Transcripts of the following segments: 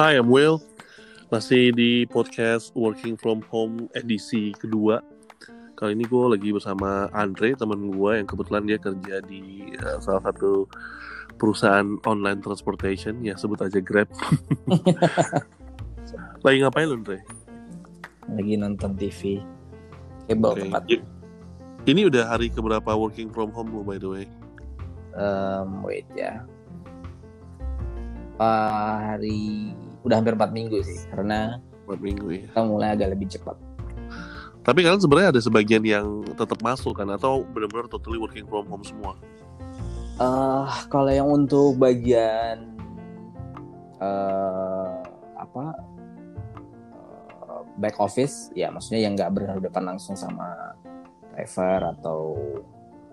Hi, I'm Will. Masih di podcast Working From Home edisi kedua. Kali ini gue lagi bersama Andre, teman gue yang kebetulan dia kerja di uh, salah satu perusahaan online transportation, ya sebut aja Grab. lagi ngapain lu, Andre? Lagi nonton TV. Cable Oke. tempat. I- Ini udah hari keberapa working from home lu, by the way? Um, wait ya. Uh, hari udah hampir 4 minggu sih karena Empat minggu ya. kita mulai agak lebih cepat. Tapi kalian sebenarnya ada sebagian yang tetap masuk kan? Atau benar-benar totally working from home semua? Eh kalau yang untuk bagian eh apa eh, back office ya maksudnya yang nggak berhadapan langsung sama driver atau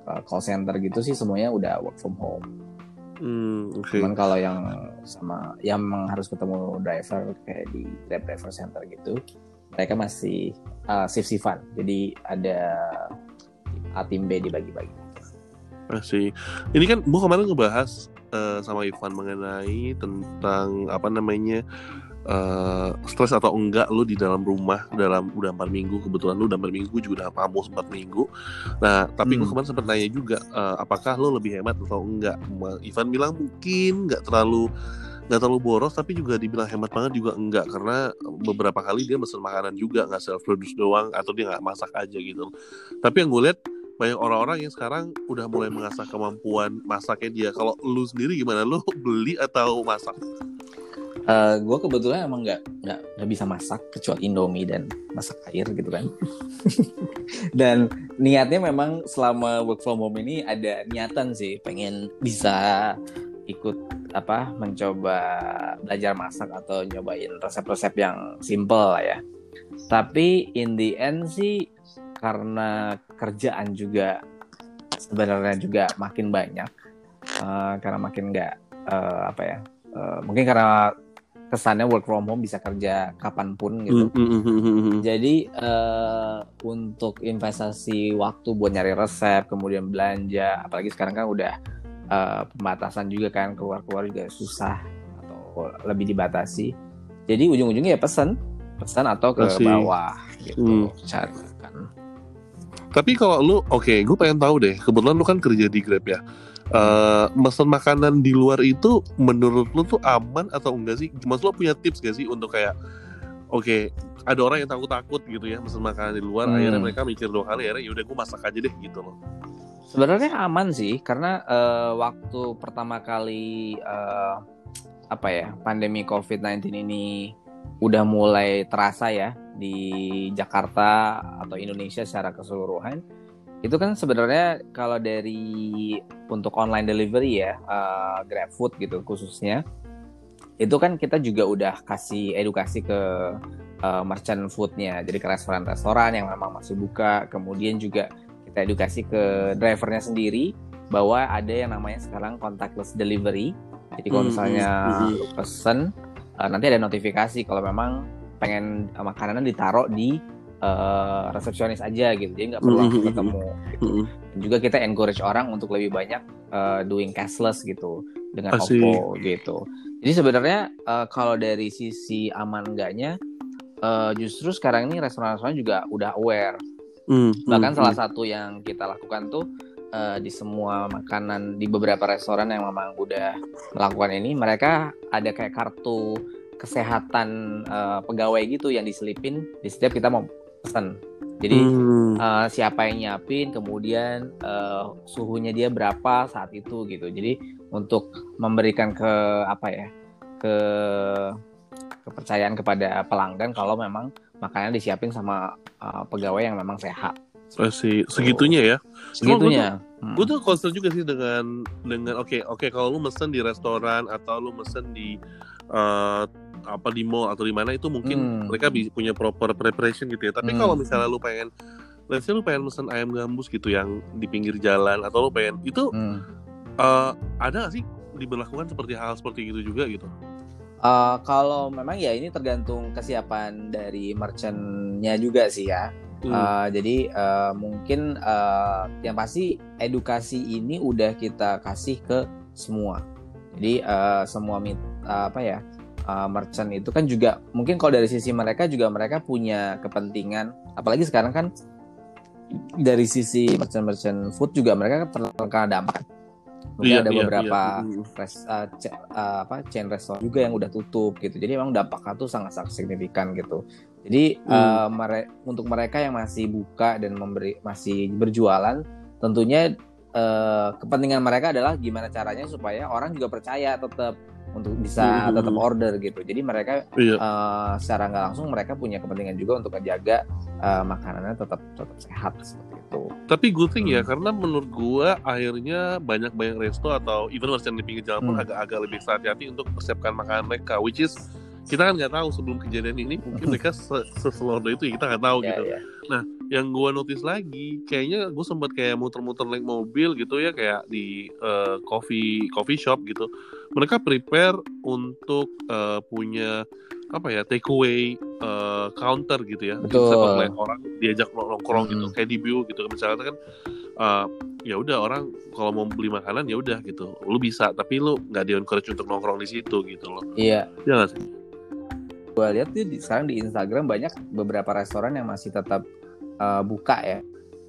eh, call center gitu sih semuanya udah work from home. Hmm, oke. Cuman kalau yang sama yang memang harus ketemu driver kayak di Grab Driver Center gitu, mereka masih uh, shift shiftan. Jadi ada A tim B dibagi-bagi. Masih. Ini kan gue kemarin ngebahas eh, sama Ivan mengenai tentang apa namanya eh, stres atau enggak lu di dalam rumah dalam udah empat minggu kebetulan lu udah empat minggu gue juga udah pamus empat minggu. Nah tapi gue Hmm. kemarin sempat nanya juga eh, apakah lu lebih hemat atau enggak? Ivan bilang mungkin nggak terlalu nggak terlalu boros tapi juga dibilang hemat banget juga enggak karena beberapa kali dia mesen makanan juga nggak self produce doang atau dia nggak masak aja gitu. Tapi yang gue lihat banyak orang-orang yang sekarang udah mulai mengasah kemampuan masaknya dia. Kalau lu sendiri gimana? Lu beli atau masak? Gue kebetulan emang nggak nggak nggak bisa masak kecuali Indomie dan masak air gitu kan. dan niatnya memang selama work from home ini ada niatan sih pengen bisa ikut apa mencoba belajar masak atau nyobain resep-resep yang simple lah ya. Tapi in the end sih karena kerjaan juga sebenarnya juga makin banyak eh, karena makin nggak eh, apa ya eh, mungkin karena kesannya work from home bisa kerja kapan pun gitu. Mm, mm, mm, mm, mm. Jadi eh, untuk investasi waktu buat nyari resep, kemudian belanja, apalagi sekarang kan udah eh, pembatasan juga kan keluar-keluar juga susah atau lebih dibatasi. Jadi ujung-ujungnya ya pesan, pesan atau ke Asik. bawah gitu. Hmm. Cari kan. Tapi kalau lu, oke, gue pengen tahu deh. Kebetulan lu kan kerja di Grab ya. Eh mesen makanan di luar itu menurut lu tuh aman atau enggak sih? Maksud lu punya tips gak sih untuk kayak, oke, ada orang yang takut-takut gitu ya mesen makanan di luar. Hmm. Akhirnya mereka mikir dua kali, akhirnya yaudah gue masak aja deh gitu loh. Sebenarnya aman sih karena eh, waktu pertama kali eh, apa ya pandemi COVID-19 ini udah mulai terasa ya di Jakarta atau Indonesia secara keseluruhan itu kan sebenarnya kalau dari untuk online delivery ya eh, GrabFood gitu khususnya itu kan kita juga udah kasih edukasi ke eh, merchant foodnya jadi ke restoran-restoran yang memang masih buka kemudian juga kita edukasi ke drivernya sendiri bahwa ada yang namanya sekarang contactless delivery. Jadi kalau Hmm, misalnya hmm, hmm. lu pesen eh, nanti ada notifikasi kalau memang pengen eh, makanan ditaruh di eh, resepsionis aja gitu. Jadi nggak perlu Hmm, langsung hmm, ketemu. gitu. Juga kita encourage orang untuk lebih banyak eh, doing cashless gitu dengan Asik. Oppo gitu. Jadi sebenarnya eh, kalau dari sisi aman enggaknya eh, justru sekarang ini restoran-restoran juga udah aware mm, bahkan mm, salah mm. satu yang kita lakukan tuh eh, di semua makanan di beberapa restoran yang memang udah melakukan ini mereka ada kayak kartu kesehatan eh, pegawai gitu yang diselipin di setiap kita mau pesan jadi Mm. eh, siapa yang nyiapin kemudian eh, suhunya dia berapa saat itu gitu jadi untuk memberikan ke apa ya ke kepercayaan kepada pelanggan kalau memang makanan disiapin sama eh, pegawai yang memang sehat Masih segitunya ya. segitunya Hmm. Gue tuh concern juga sih dengan dengan oke oke kalau lu mesen di restoran atau lu mesen di eh, apa di mall atau di mana itu mungkin Hmm. mereka bi- punya proper preparation gitu ya. Tapi Hmm. kalau misalnya lu pengen let's say lu pengen mesen ayam gambus gitu yang di pinggir jalan atau lu pengen itu Hmm. eh, ada gak sih diberlakukan seperti hal seperti itu juga gitu? Eh, kalau memang ya ini tergantung kesiapan dari merchantnya juga sih ya. Hmm. Eh, jadi eh, mungkin eh, yang pasti edukasi ini udah kita kasih ke semua. Jadi eh, semua mit, apa ya uh, merchant itu kan juga mungkin kalau dari sisi mereka juga mereka punya kepentingan apalagi sekarang kan dari sisi merchant-merchant food juga mereka terkena dampak mungkin Iya, ada iya, beberapa iya. res, uh, uh, apa chain restoran juga yang udah tutup gitu jadi emang dampaknya tuh sangat-sangat signifikan gitu jadi Hmm. uh, mere- untuk mereka yang masih buka dan memberi masih berjualan tentunya uh, kepentingan mereka adalah gimana caranya supaya orang juga percaya tetap untuk bisa Hmm. tetap order gitu jadi mereka Iya. uh, secara nggak langsung mereka punya kepentingan juga untuk menjaga uh, makanannya tetap tetap sehat seperti itu Tapi good thing ya, Hmm. karena menurut gua akhirnya banyak-banyak resto atau even merchant di pinggir jalan pun Hmm. agak-agak lebih hati-hati untuk mempersiapkan makanan mereka, which is kita kan nggak tahu sebelum kejadian ini mungkin mereka se itu ya kita nggak tahu Ya, gitu. Ya. Yang gua notice lagi, kayaknya gue sempat kayak muter-muter naik mobil gitu ya kayak di eh, coffee coffee shop gitu. Mereka prepare untuk eh, punya apa ya takeaway eh, counter gitu ya. Betul. Bisa orang diajak nongkrong gitu Hmm. kayak di bio gitu. Misalnya kan eh, ya udah orang kalau mau beli makanan ya udah gitu. Lu bisa tapi lu nggak di encourage untuk nongkrong di situ gitu loh. iya Ya nggak sih? Gue lihat tuh di, sekarang di Instagram banyak beberapa restoran yang masih tetap uh, buka ya.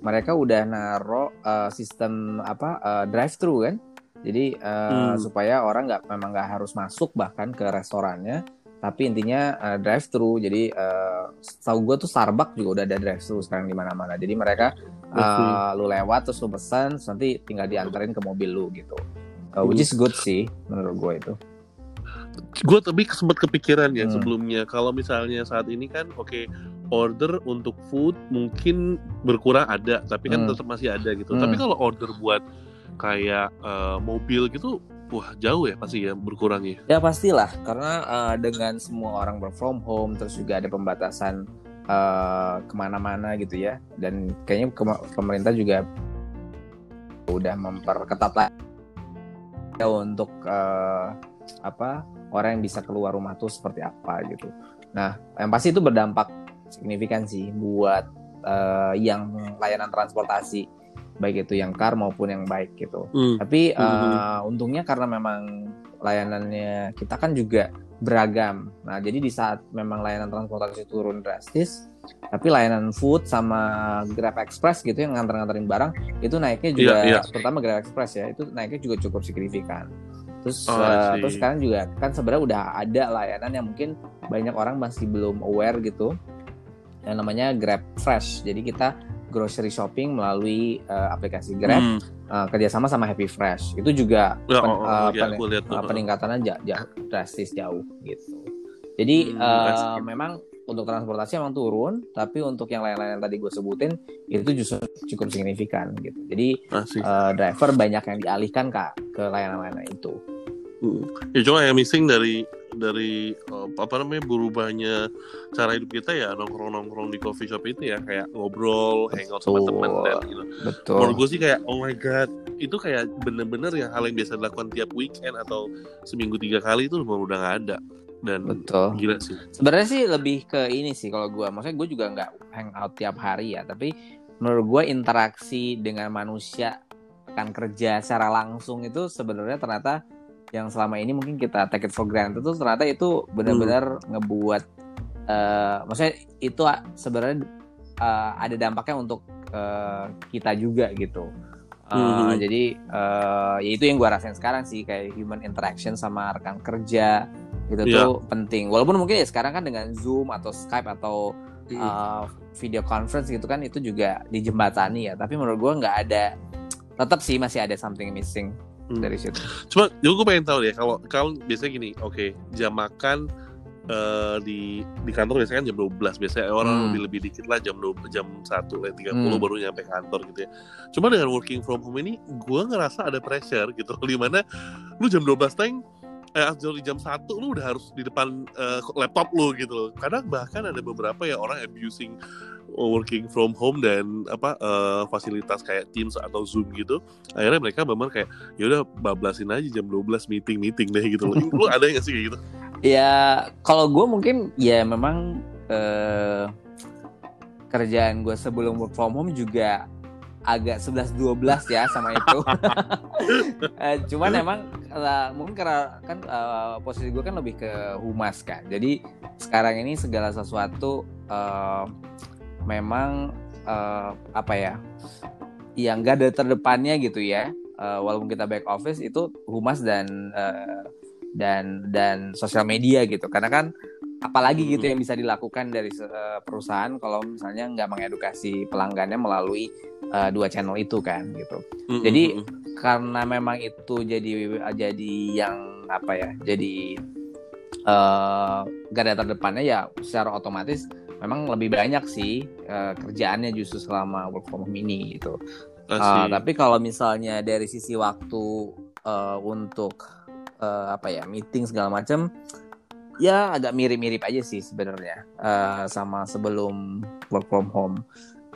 Mereka udah naro uh, sistem apa drive thru kan. Jadi uh, Hmm. supaya orang nggak memang nggak harus masuk bahkan ke restorannya, tapi intinya uh, drive thru. Jadi uh, tahu gue tuh Starbucks juga udah ada drive thru sekarang di mana-mana. Jadi mereka uh, lu lewat terus lu pesan, terus nanti tinggal diantarin ke mobil lu gitu. Uh, which is good sih menurut gue itu. Gue tapi sempat kepikiran ya Hmm. sebelumnya kalau misalnya saat ini kan oke order untuk food mungkin berkurang ada tapi kan Hmm. tetap masih ada gitu Hmm. tapi kalau order buat kayak eh, mobil gitu wah jauh ya pasti ya berkurangnya Ya pastilah karena uh, dengan semua orang work from home terus juga ada pembatasan uh, ke mana-mana gitu ya dan kayaknya pemerintah juga udah memperketat lagi ya untuk uh, apa orang yang bisa keluar rumah tuh seperti apa gitu. Nah yang pasti itu berdampak signifikan sih buat uh, yang layanan transportasi baik itu yang car maupun yang bike gitu. Hmm. Tapi uh, untungnya karena memang layanannya kita kan juga beragam. Nah, jadi di saat memang layanan transportasi turun drastis, tapi layanan food sama Grab Express gitu yang nganter-nganterin barang itu naiknya juga Iya, iya. terutama Grab Express ya, itu naiknya juga cukup signifikan. Terus Oh, uh, terus sekarang juga kan sebenarnya udah ada layanan yang mungkin banyak orang masih belum aware gitu. Yang namanya Grab Fresh. Jadi kita grocery shopping melalui uh, aplikasi Grab Hmm. uh, kerjasama sama Happy Fresh itu juga Ya, pen- oh, oh, uh, ya, lihat uh, peningkatannya ja- ja- drastis jauh gitu. Jadi Hmm, uh, memang untuk transportasi emang turun, tapi untuk yang lain-lain yang tadi gue sebutin itu justru cukup signifikan gitu. Jadi uh, driver banyak yang dialihkan kak ke layanan-layanan itu. Hmm. Ya cuma yang missing dari dari eh, apa namanya berubahnya cara hidup kita ya nongkrong nongkrong di coffee shop itu ya kayak ngobrol, hangout sama Betul. teman dan gitu. Betul. Menurut gue sih kayak oh my god itu kayak bener-bener yang hal yang biasa dilakukan tiap weekend atau seminggu tiga kali itu udah nggak ada dan Betul. gila sih. Sebenarnya sih lebih ke ini sih kalau gue, maksudnya gue juga nggak hangout tiap hari ya, tapi menurut gue interaksi dengan manusia akan kerja secara langsung itu sebenarnya ternyata yang selama ini mungkin kita take it for granted itu ternyata itu benar-benar ngebuat, eh, maksudnya itu sebenarnya eh, ada dampaknya untuk eh, kita juga gitu. Eh, Mhm. Jadi eh, ya itu yang gue rasain sekarang sih kayak human interaction sama rekan kerja itu Iya. tuh penting. Walaupun mungkin ya sekarang kan dengan Zoom atau Skype atau Hmm. uh, video conference gitu kan itu juga dijembatani ya. Tapi menurut gua nggak ada, tetap sih masih ada something missing Hmm. dari situ. Cuma gue pengen tahu deh kalau kalau biasanya gini, oke jam makan eh, di di kantor biasanya kan jam 12 biasanya orang Hmm. lebih lebih dikit lah jam 2 jam 1 lah 30 Hmm. baru nyampe kantor gitu ya. Cuma dengan working from home ini gue ngerasa ada pressure gitu di mana lu jam 12 teng eh di jam 1 lu udah harus di depan eh, laptop lu gitu loh. Kadang bahkan ada beberapa ya orang abusing working from home dan apa eh, fasilitas kayak Teams atau Zoom gitu. Akhirnya mereka memang kayak ya udah bablasin aja jam 12 meeting meeting deh gitu loh. lu ada nggak sih kayak gitu? Ya kalau gue mungkin ya memang eh, kerjaan gue sebelum work from home juga agak 11-12 ya sama itu. uh, cuman emang uh, mungkin karena kan uh, posisi gue kan lebih ke humas kan. Jadi sekarang ini segala sesuatu uh, memang uh, apa ya? Yang gak ada terdepannya gitu ya. Uh, walaupun kita back office itu humas dan uh, dan dan sosial media gitu. Karena kan apalagi gitu yang bisa dilakukan dari uh, perusahaan kalau misalnya nggak mengedukasi pelanggannya melalui uh, dua channel itu kan gitu. Mm-hmm. Jadi karena memang itu jadi jadi yang apa ya? Jadi uh, garda terdepannya ya secara otomatis memang lebih banyak sih uh, kerjaannya justru selama work from home ini gitu. Uh, tapi kalau misalnya dari sisi waktu uh, untuk uh, apa ya meeting segala macam ya agak mirip-mirip aja sih sebenarnya uh, sama sebelum work from home.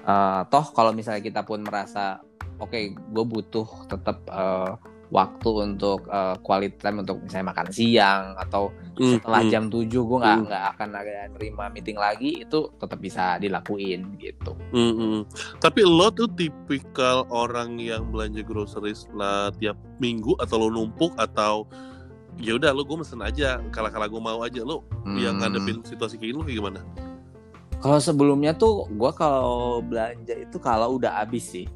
Uh, toh kalau misalnya kita pun merasa oke okay, gue butuh tetap uh, waktu untuk uh, quality time untuk misalnya makan siang atau mm, setelah mm. jam 7 gue nggak mm. nggak akan ada nerima meeting lagi itu tetap bisa dilakuin gitu. Mm -hmm. Tapi lo tuh tipikal orang yang belanja groceries lah tiap minggu atau lo numpuk atau ya udah lo gue mesen aja kalau kalau gue mau aja lo hmm. yang ngadepin situasi kayak gini lo kayak gimana kalau sebelumnya tuh gue kalau belanja itu kalau udah habis sih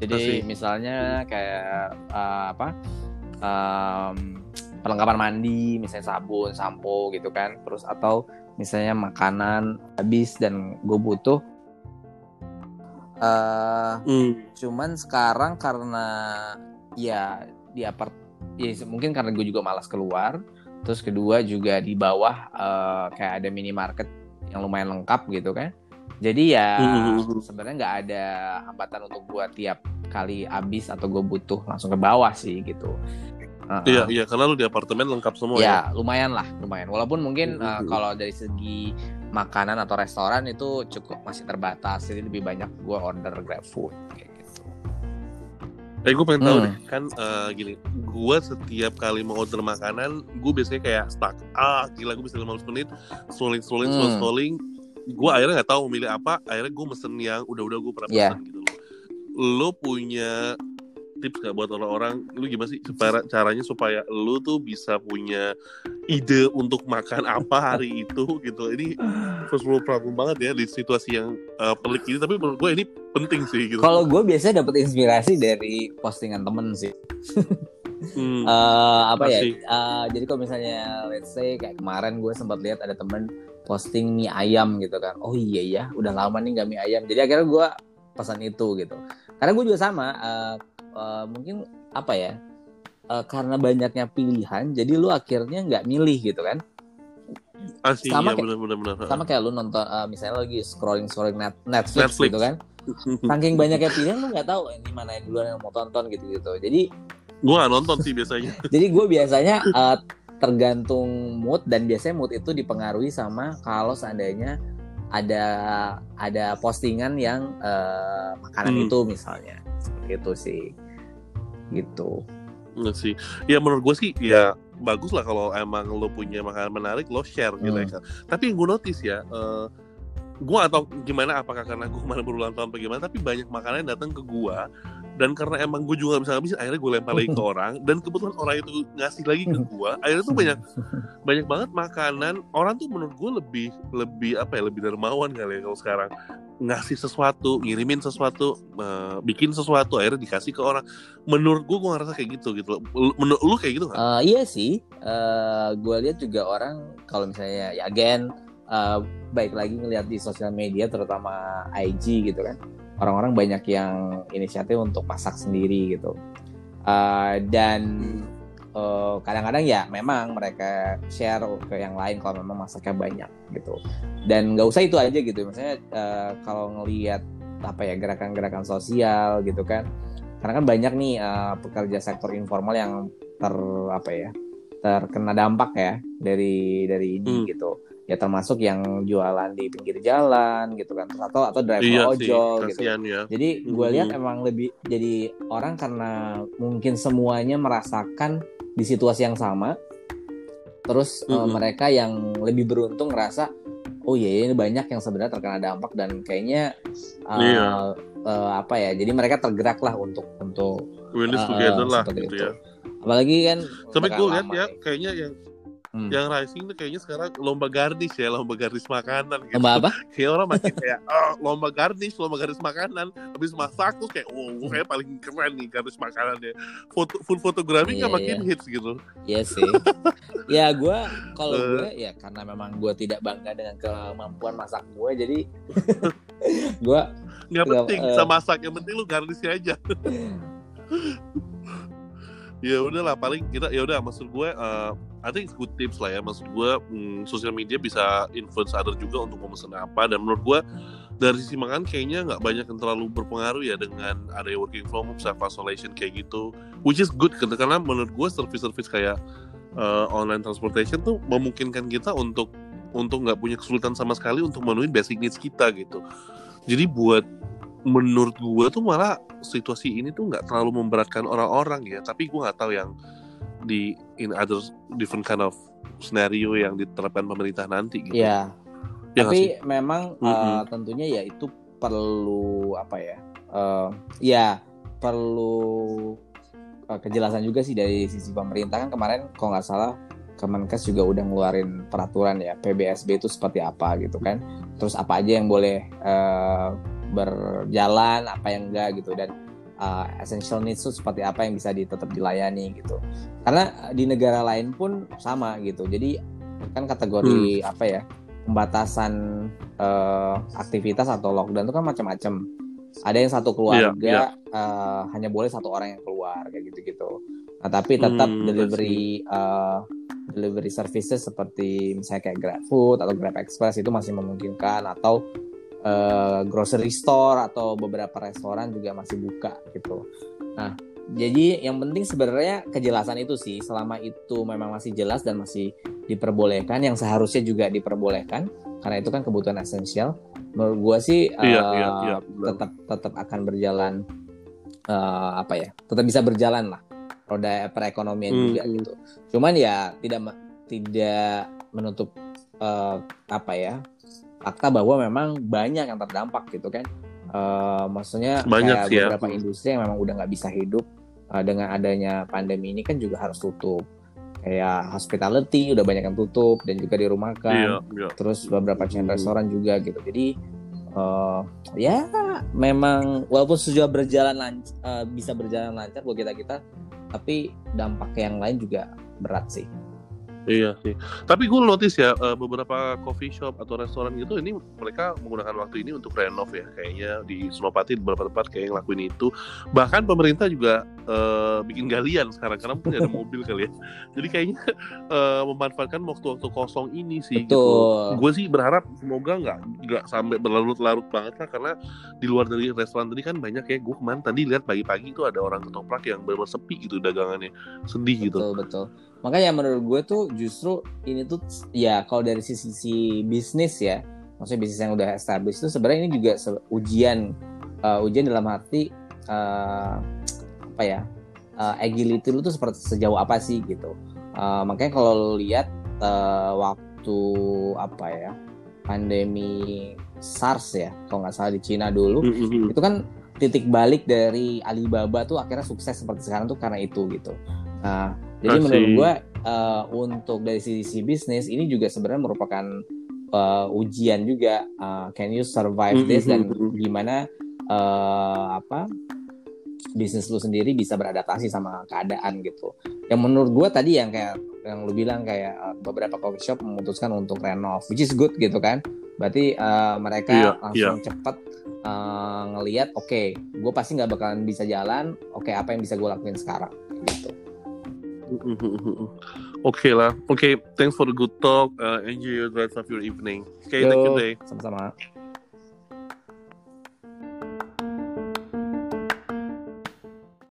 jadi Masih. misalnya kayak uh, apa um, perlengkapan mandi misalnya sabun sampo gitu kan terus atau misalnya makanan habis dan gue butuh uh, hmm. cuman sekarang karena ya di apart ya mungkin karena gue juga malas keluar. Terus kedua juga di bawah uh, kayak ada minimarket yang lumayan lengkap gitu kan. Jadi ya mm-hmm. sebenarnya nggak ada hambatan untuk gue tiap kali habis atau gue butuh langsung ke bawah sih gitu. Uh, iya iya karena lu di apartemen lengkap semua ya, ya? lumayan lah lumayan. Walaupun mungkin uh, kalau dari segi makanan atau restoran itu cukup masih terbatas. Jadi lebih banyak gue order grab food gitu. Eh gue pengen tahu hmm. deh kan uh, gini, gue setiap kali mau order makanan, gue biasanya kayak stuck. Ah gila gue bisa 15 menit, scrolling scrolling hmm. scrolling. Gue akhirnya nggak tahu milih apa. Akhirnya gue mesen yang udah-udah gue pernah yeah. gitu loh. Lo punya tips gak buat orang-orang? Lu gimana sih supaya caranya supaya lu tuh bisa punya ide untuk makan apa hari itu gitu? Ini first world problem banget ya di situasi yang uh, pelik ini. Tapi menurut gue ini penting sih gitu. Kalau gue biasanya dapat inspirasi dari postingan temen sih. Hmm, uh, apa ya? Uh, jadi kalau misalnya let's say kayak kemarin gue sempat lihat ada temen posting mie ayam gitu kan. Oh iya ya udah lama nih gak mie ayam. Jadi akhirnya gue pesan itu gitu. Karena gue juga sama uh, uh, mungkin apa ya? Uh, karena banyaknya pilihan jadi lu akhirnya nggak milih gitu kan? Asli, sama iya, kayak, bener, bener, sama kayak lu nonton uh, misalnya lagi scrolling scrolling net, Netflix, Netflix. gitu kan? Saking banyaknya pilihan lu nggak tahu ini mana yang duluan yang mau tonton gitu gitu jadi gue gak nonton sih biasanya. Jadi gue biasanya uh, tergantung mood dan biasanya mood itu dipengaruhi sama kalau seandainya ada ada postingan yang uh, makanan hmm. itu misalnya. Seperti itu sih gitu. Nggak sih. Ya menurut gue sih ya bagus lah kalau emang lo punya makanan menarik lo share gitu ya hmm. ya tapi yang gue notice ya uh, gue atau gimana apakah karena gue kemarin berulang tahun atau gimana tapi banyak makanan yang datang ke gue dan karena emang gue juga gak bisa ngabisin akhirnya gue lempar lagi ke orang. Dan kebetulan orang itu ngasih lagi ke gue akhirnya tuh banyak banyak banget makanan. Orang tuh menurut gue lebih lebih apa ya lebih dermawan kali ya kalau sekarang. Ngasih sesuatu ngirimin sesuatu uh, bikin sesuatu akhirnya dikasih ke orang. Menurut gue gue ngerasa kayak gitu gitu menurut lu kayak gitu nggak? Uh, iya sih. Uh, gue lihat juga orang kalau misalnya ya again uh, baik lagi ngelihat di sosial media terutama IG gitu kan orang-orang banyak yang inisiatif untuk masak sendiri gitu. Uh, dan kadang kadang-kadang ya memang mereka share ke yang lain kalau memang masaknya banyak gitu. Dan nggak usah itu aja gitu misalnya uh, kalau ngelihat apa ya gerakan-gerakan sosial gitu kan. Karena kan banyak nih uh, pekerja sektor informal yang ter apa ya terkena dampak ya dari dari ini hmm. gitu ya termasuk yang jualan di pinggir jalan gitu kan atau atau driver iya ojol gitu ya. jadi gue lihat hmm. emang lebih jadi orang karena mungkin semuanya merasakan di situasi yang sama terus mm -hmm. uh, mereka yang lebih beruntung ngerasa oh iya ini banyak yang sebenarnya terkena dampak dan kayaknya uh, iya. uh, apa ya jadi mereka tergerak lah untuk untuk uh, together lah gitu itu. ya apalagi kan tapi gue lihat ya kayaknya yang Hmm. yang rising tuh kayaknya sekarang lomba garnish ya lomba garnish makanan gitu lomba apa kayak orang makin kayak oh, lomba garnish lomba garnish makanan habis masak tuh kayak wow gue kayak paling keren nih garnish makanannya foto food fotografi kan Iya, makin iya. hits gitu Iya sih. ya gue kalau Eh. gue ya karena memang gue tidak bangga dengan kemampuan masak gue jadi gue nggak penting eh. bisa masak yang penting lu garnishnya aja ya udahlah paling kita ya udah maksud gue uh, I think good tips lah ya. Maksud gue mm, sosial media bisa influence other juga untuk memesan apa. Dan menurut gue dari sisi makan kayaknya nggak banyak yang terlalu berpengaruh ya dengan ada working from home self isolation kayak gitu. Which is good karena menurut gue service-service kayak uh, online transportation tuh memungkinkan kita untuk untuk nggak punya kesulitan sama sekali untuk memenuhi basic needs kita gitu. Jadi buat menurut gue tuh malah situasi ini tuh nggak terlalu memberatkan orang-orang ya. Tapi gue nggak tahu yang di in other different kind of scenario yang diterapkan pemerintah nanti gitu. Ya Ya sih? tapi memang Mm-mm. uh, tentunya ya itu perlu apa ya uh, ya perlu uh, kejelasan juga sih dari sisi pemerintah. Kan kemarin kalau nggak salah Kemenkes juga udah ngeluarin peraturan ya PBSB itu seperti apa gitu kan. Terus apa aja yang boleh uh, berjalan apa yang enggak gitu. Dan uh, essential needs itu seperti apa yang bisa tetap dilayani gitu. Karena di negara lain pun sama gitu. Jadi kan kategori apa ya pembatasan eh, aktivitas atau lockdown itu kan macam-macam. Ada yang satu keluarga Iya, eh, hanya boleh satu orang yang keluar kayak gitu-gitu. Nah tapi tetap Hmm, delivery eh, delivery services seperti misalnya kayak GrabFood atau Grab Express itu masih memungkinkan atau eh, grocery store atau beberapa restoran juga masih buka gitu. Nah, jadi yang penting sebenarnya kejelasan itu sih selama itu memang masih jelas dan masih diperbolehkan yang seharusnya juga diperbolehkan karena itu kan kebutuhan esensial. Menurut gua sih Iya, eh, iya, iya, benar. tetap tetap akan berjalan eh, apa ya? Tetap bisa berjalan lah roda perekonomian Hmm, juga hmm. gitu. Cuman ya tidak tidak menutup eh, apa ya? Fakta bahwa memang banyak yang terdampak gitu kan. Eh, maksudnya Banyak kayak sih ya. beberapa industri yang memang udah nggak bisa hidup eh, dengan adanya pandemi ini kan juga harus tutup. Kayak hospitality udah banyak yang tutup dan juga dirumahkan iya iya terus beberapa chain Hmm. restoran juga gitu jadi eh, ya memang walaupun sudah berjalan lanc- eh, bisa berjalan lancar buat kita kita tapi dampak yang lain juga berat sih Iya sih. Tapi gue notice ya eh, beberapa coffee shop atau restoran gitu ini mereka menggunakan waktu ini untuk renov ya kayaknya di Senopati beberapa tempat kayak ngelakuin itu. Bahkan pemerintah juga eh, bikin galian sekarang karena mungkin ada mobil kali ya. Jadi kayaknya eh, memanfaatkan waktu-waktu kosong ini sih. Gitu. betul Gue sih berharap semoga nggak nggak sampai berlarut-larut banget lah karena di luar dari restoran tadi kan banyak ya. Gue kemarin tadi lihat pagi-pagi itu ada orang ketoprak yang benar sepi gitu dagangannya, sedih gitu. betul betul makanya menurut gue tuh justru ini tuh ya kalau dari sisi, sisi bisnis ya maksudnya bisnis yang udah established itu sebenarnya ini juga se- ujian eh, ujian dalam arti eh, apa ya eh, agility lu tuh seperti sejauh apa sih gitu Eh, makanya kalau lihat eh, waktu apa ya pandemi SARS ya kalau nggak salah di Cina dulu Mm-mm. itu kan titik balik dari Alibaba tuh akhirnya sukses seperti sekarang tuh karena itu gitu. Nah, jadi I menurut gua eh, untuk dari sisi bisnis ini juga sebenarnya merupakan eh, ujian juga. Eh, can you survive this dan Mhm. gimana eh, apa bisnis lu sendiri bisa beradaptasi sama keadaan gitu. Yang menurut gua tadi yang kayak yang lu bilang kayak eh, beberapa coffee shop memutuskan untuk renov, which is good gitu kan. Berarti eh, mereka Iya, langsung cepat eh, ngelihat, oke, gue pasti nggak bakalan bisa jalan. Oke, apa yang bisa gue lakuin sekarang? Gitu. Oke lah, oke. Thanks for the good talk. Uh, enjoy the rest of your evening. Okay, thank you, Day. Sama-sama.